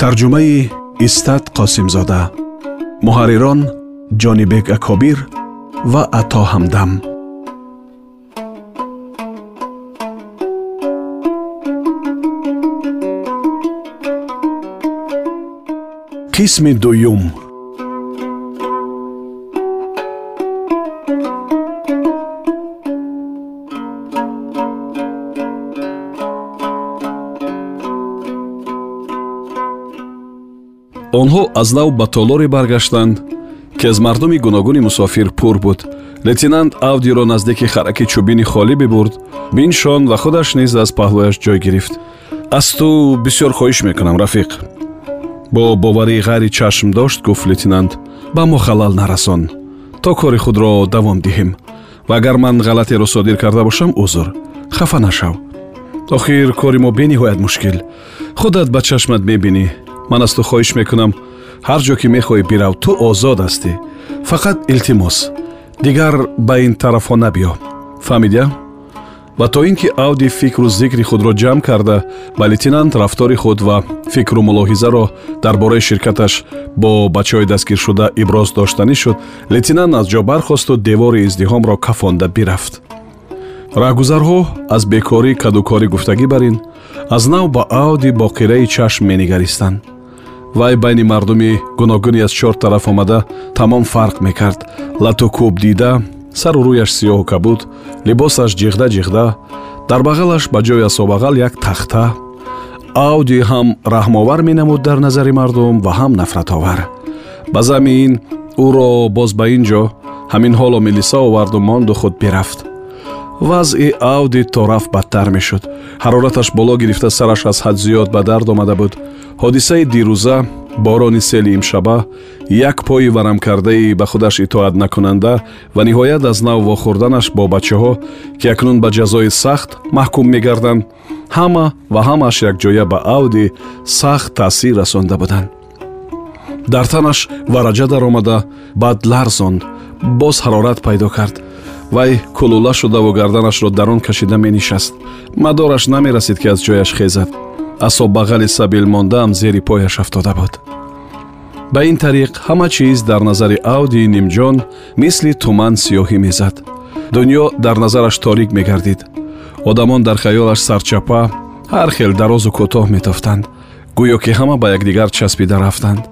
тарҷумаи истат қосимзода. Муҳаррирон ҷонибек акобир ва ато ҳамдам. Қисми дуюм онҳо аз нав ба толоре баргаштанд ки аз мардуми гуногуни мусофир пур буд. Лейтенант авдиро наздики хараки чӯбини холӣ бибурд. Биншон ва худаш низ аз паҳлӯяш ҷой гирифт. Аз ту бисёр хоҳиш мекунам рафиқ бо боварии ғайри чашм дошт гуфт лейтенант ба мо халал нарасон. То кори худро давом диҳем. Ва агар ман ғалатеро содир карда бошам узр. Хафа нашав. Охир кори мо бениҳоят мушкил. Худат ба чашмат мебинӣ ман аз ту хоҳиш мекунам. Ҳар ҷо ки мехоҳӣ бирав ту озод ҳастӣ фақат илтимос. Дигар ба ин тарафҳо набиё. Фаҳмидя? Ва то ин ки авди фикру зикри худро ҷамъ карда ба лейтенант рафтори худ ва фикру мулоҳизаро дар бораи ширкаташ бо бачаҳои дастгиршуда иброз доштанӣ шуд лейтенант аз ҷо бархосту девори издиҳомро кафонда бирафт. Раҳгузарҳо аз бекорӣ кадукорӣ гуфтагӣ бар ин аз нав ба авди бо қираи чашм менигаристанд вай байни мардуми гуногуни аз чор тараф омада тамом фарқ мекард. Лату кӯб дида сару рӯяш сиёҳу кабуд либосаш ҷиғда ҷиғда дар бағалаш ба ҷои асобағал як тахта. Ауди ҳам раҳмовар менамуд дар назари мардум ва ҳам нафратовар. Ба замин ӯро боз ба ин ҷо ҳамин ҳоло милиса оварду монду худ бирафт. Вазъи ауди то рафт бадтар мешуд. Ҳарораташ боло гирифта сараш аз ҳад зиёд ба дард омада буд ҳодисаи дирӯза борони сели имшаба як пои варамкардаи ба худаш итоат накунанда ва ниҳоят аз нав вохӯрданаш бо бачаҳо ки акнун ба ҷазои сахт маҳкум мегарданд ҳама ва ҳамааш якҷоя ба авди сахт таъсир расонда буданд. Дар танаш вараҷа даромада баъд ларзонд боз ҳарорат пайдо кард. Вай кулула шудаву гарданашро дар он кашида менишаст. Мадораш намерасид ки аз ҷояш хезад асоббағали сабил мондаам зери пояш афтода буд. Ба ин тариқ ҳама чиз дар назари авдии нимҷон мисли туман сиёҳӣ мезад. Дуньё дар назараш торик мегардид. Одамон дар хаёлаш сарчапа ҳар хел дарозу кӯтоҳ метофтанд гӯё ки ҳама ба якдигар часпида рафтанд.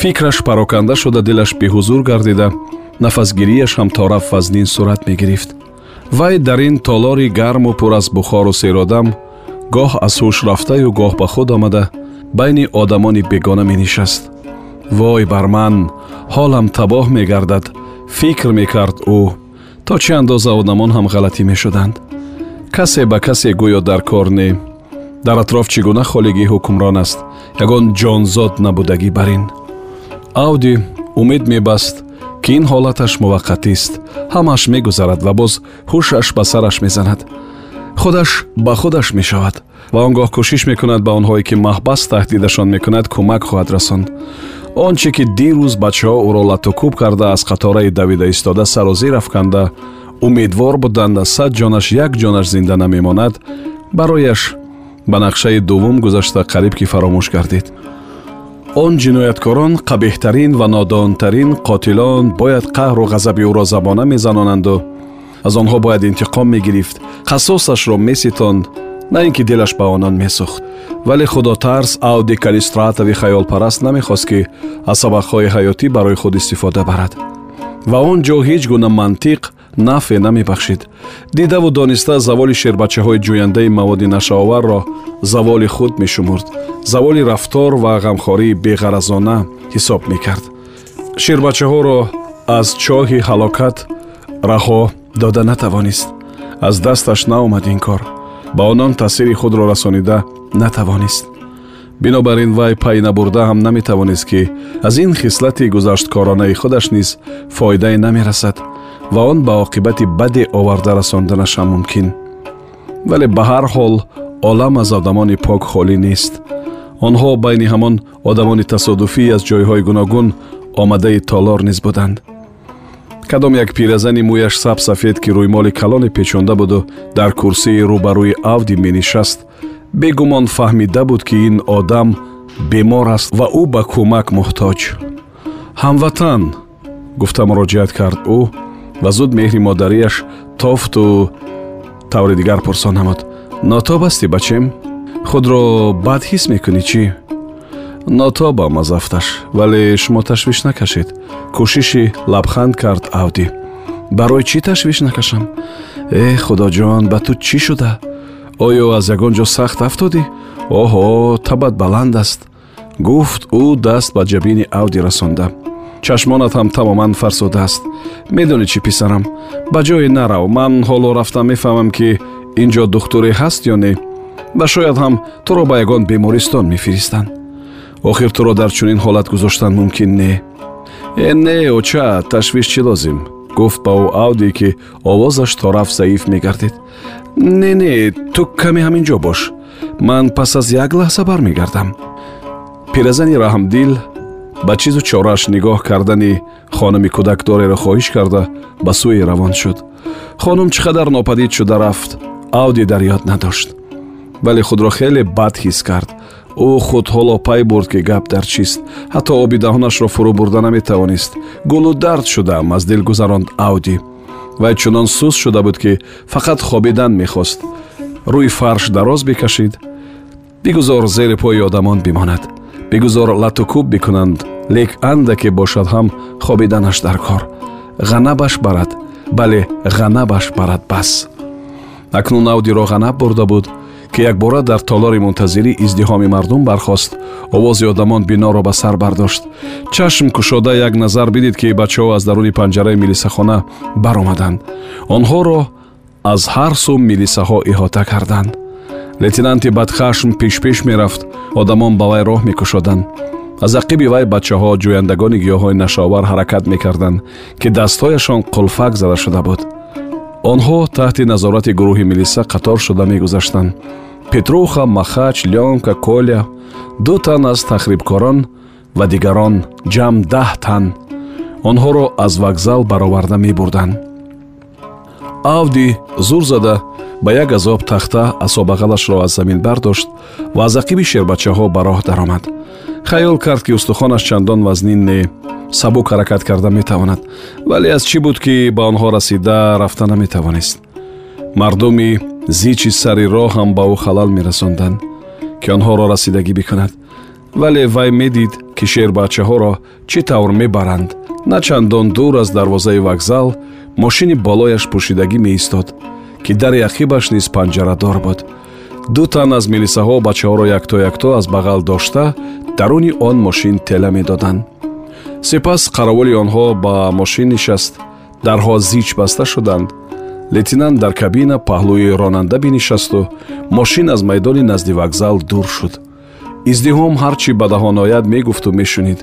Фикраш пароканда шуда дилаш беҳузур гардида нафасгирияш ҳам то рафт вазнин сурат мегирифт. Вай дар ин толори гарму пур аз бухору серодам гоҳ аз ҳуш рафтаю гоҳ ба худ омада байни одамони бегона менишаст. Вой бар ман ҳолам табоҳ мегардад фикр мекард ӯ то чӣ андоза одамон ҳам ғалатӣ мешуданд? Касе ба касе гӯё дар кор не. Дар атроф чӣ гуна холигии ҳукмрон аст? Ягон ҷонзод набудагӣ бар ин авди умед мебаст ки ин ҳолаташ муваққатист ҳамааш мегузарад ва боз ҳушаш ба сараш мезанад худаш ба худаш мешавад ва он гоҳ кӯшиш мекунад ба онҳое ки маҳбас таҳдидашон мекунад кӯмак хоҳад расонд. Он чӣ ки дирӯз бачаҳо ӯро латукӯб карда аз қатораи давида истода сару зир афканда умедвор буданд аз сад ҷонаш як ҷонаш зинда намемонад барояш ба нақшаи дуввум гузашта қариб ки фаромӯш гардид. Он ҷинояткорон қабеҳтарин ва нодонтарин қотилон бояд қаҳру ғазаби ӯро забона мезанонанду аз онҳо бояд интиқом мегирифт қассосашро меситонд на ин ки дилаш ба онон месӯхт. Вале худотарс ауди калистратови хаёлпараст намехост ки аз сабақҳои ҳаётӣ барои худ истифода барад. Ва он ҷо ҳеҷ гуна мантиқ нафъе намебахшид. Дидаву дониста заволи шербачаҳои ҷӯяндаи маводи нашаоварро заволи худ мешумурд. Заволи рафтор ва ғамхории беғаразона ҳисоб мекард. Шербачаҳоро аз чоҳи ҳалокат раҳо дода натавонист. Аз дасташ наомад ин кор. Ба онон таъсири худро расонида натавонист. Бинобар ин вай пай набурда ҳам наметавонист ки аз ин хислати гузашткоронаи худаш низ фоидае намерасад ва он ба оқибати баде оварда расонданашам мумкин. Вале ба ҳар ҳол олам аз одамони пок холӣ нест. Онҳо байни ҳамон одамони тасодуфӣ аз ҷойҳои гуногун омадаи толор низ буданд кадом як пиразани мӯяш сабсафед ки рӯймоли калоне печонда буду дар курсии рӯбарӯи авди менишаст бегумон фаҳмида буд ки ин одам бемор аст ва ӯ ба кӯмак муҳтоҷ. Ҳамватан гуфта муроҷиат кард ӯ ва зуд меҳри модарияш тофту таври дигар пурсон намуд нотоб ҳастӣ бачем? Худро бад ҳис мекунӣ чӣ нотобам аз афташ вале шумо ташвиш накашед. Кӯшиши лабханд кард авдӣ. Барои чӣ ташвиш накашам? Э худоҷон ба ту чӣ шуда? Оё аз ягон ҷо сахт афтодӣ? Оҳо табат баланд аст. Гуфт ӯ даст ба ҷабини авдӣ расонда. Чашмонат ҳам тамоман фарсудааст медонӣ чӣ писарам? Ба ҷое нарав ман ҳоло рафта мефаҳмам ки ин ҷо духтуре ҳаст ё не? Ва шояд ҳам туро ба ягон бемористон мефиристанд охир туро дар чунин ҳолат гузоштан мумкин не э не оча ташвиш чӣ лозим гуфт ба ӯ авдӣ ки овозаш то рафт заиф мегардид не не ту каме ҳамин ҷо бош ман пас аз як лаҳза бармегардам пиразани раҳмдил ба чизу чорааш нигоҳ кардани хонуми кӯдакдореро хоҳиш карда ба сӯе равон шуд хонум чӣ қадар нопадид шуда рафт авди дар ёд надошт вале худро хеле бад ҳис кард ӯ худ ҳоло пай бурд ки гап дар чист. Ҳатто оби даҳонашро фурӯ бурда наметавонист. Гулу дард шудаам аз дил гузаронд авди вай чунон сус шуда буд ки фақат хобидан мехост. Рӯи фарш дароз бикашид. Бигузор зери пои одамон бимонад. Бигузор латукуб бикунанд. Лек андаке бошад ҳам хобиданаш дар кор. Ғанабаш барад бале ғанабаш барад бас. Акнун авдиро ғанаб бурда буд ки якбора дар толори мунтазирӣ издиҳоми мардум бархост. Овози одамон биноро ба сар бардошт. Чашм кушода як назар бидид ки бачаҳо аз даруни панҷараи милисахона баромаданд. Онҳоро аз ҳар сӯ милисаҳо иҳота карданд. Лейтенанти бадхашм пешпеш мерафт. Одамон ба вай роҳ мекушоданд. Аз ақиби вай бачаҳо ҷӯяндагони гиёҳҳои нашаовар ҳаракат мекарданд ки дастҳояшон қулфак зада шуда буд онҳо таҳти назорати гурӯҳи милиса қатор шуда мегузаштанд. петруха махач лёнка коля ду тан аз тахрибкорон ва дигарон ҷамъ даҳ тан. онҳоро аз вокзал бароварда мебурданд. авди зур зада ба як азоб тахта асобағалашро аз замин бардошт ва аз ақиби шербачаҳо ба роҳ даромад. хаёл кард ки устухонаш чандон вазнин не сабук ҳаракат карда метавонад вале аз чӣ буд ки ба онҳо расида рафта наметавонист. Мардуми зичи сари роҳ ҳам ба ӯ халал мерасонданд ки онҳоро расидагӣ бикунад. Вале вай медид ки шербачаҳоро чӣ тавр мебаранд. На чандон дур аз дарвозаи вокзал мошини болояш пӯшидагӣ меистод ки дари ақибаш низ панҷарадор буд. Ду тан аз милисаҳо бачаҳоро якто якто аз бағал дошта даруни он мошин тела медоданд сипас қараволи онҳо ба мошин нишаст. Дарҳо зич баста шуданд. Лейтенант дар кабина паҳлӯи ронанда бинишасту мошин аз майдони назди вокзал дур шуд. Издиҳом ҳарчӣ ба даҳон ояд мегуфту мешунид.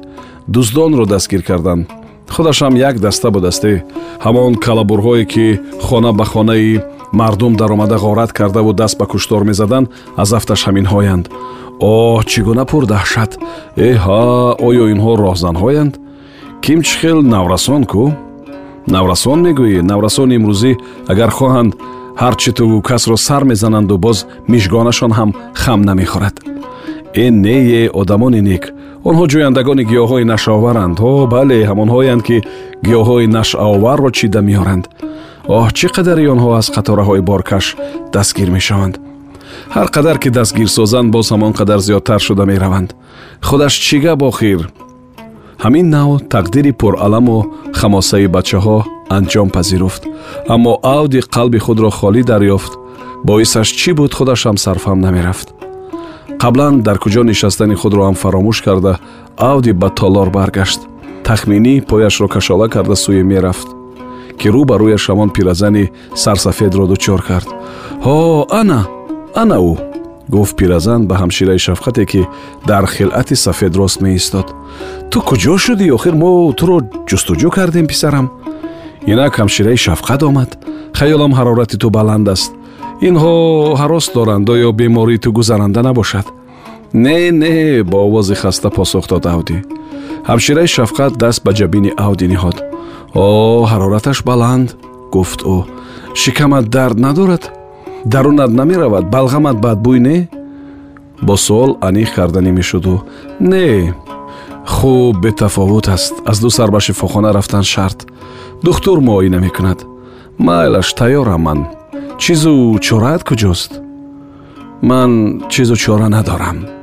Дуздонро дастгир карданд худашам як даста будасте ҳамон калабурҳое ки хона ба хонаи мардум даромада ғорат кардаву даст ба куштор мезаданд аз афташ ҳаминҳоянд оҳ чӣ гуна пурдаҳшат. Эҳа оё инҳо роҳзанҳоянд ким чӣ хел наврасон ку? Наврасон мегӯӣ. Наврасони имрӯзӣ агар хоҳанд ҳарчи ту касро сар мезананду боз мишгонашон ҳам хам намехӯрад. Э нее одамони нек. Онҳо ҷӯяндагони гиёҳҳои нашаоваранд о бале ҳамонҳоянд ки гиёҳҳои нашъаоварро чида меоранд? Оҳ чӣ қадари онҳо аз қатораҳои боркаш дастгир мешаванд? Ҳар қадар ки дастгир созанд боз ҳамон қадар зиёдтар шуда мераванд. Худаш чӣ гап охир ҳамин нав тақдири пураламу хамосаи бачаҳо анҷом пазируфт. Аммо авди қалби худро холӣ дарёфт боисаш чӣ буд худашам сарфам намерафт. Қаблан дар куҷо нишастани худро ҳам фаромӯш карда авди ба толор баргашт. Тахминӣ пояшро кашола карда сӯе мерафт ки рӯ ба рӯяш ҳамон пиразани сарсафедро дучор кард. Ҳо ана ана ӯ гуфт пиразан ба ҳамшираи шафқате ки дар хилъати сафедрост меистод. Ту куҷо шудӣ охир мо туро ҷустуҷӯ кардем писарам? Инак ҳамшираи шафқат омад. Хаёлам ҳарорати ту баланд аст. Инҳо ҳарос доранд оё бемории ту гузаранда набошад не не бо овози хаста посух дод авдӣ ҳамшираи шафқат даст ба ҷабини авдӣ niҳод о ҳарораташ баланд гуфт ӯ шикамат дард надорад дарунат намеравад балғамат бадбӯй не бо суол аниқ карданӣ мешуду не хуб бетафовут аст. Аз ду сар ба шифохона рафтан шарт. Духтур муоина мекунад майлаш тайёрам ман. Чизу чораат куҷост? Ман чизу чора надорам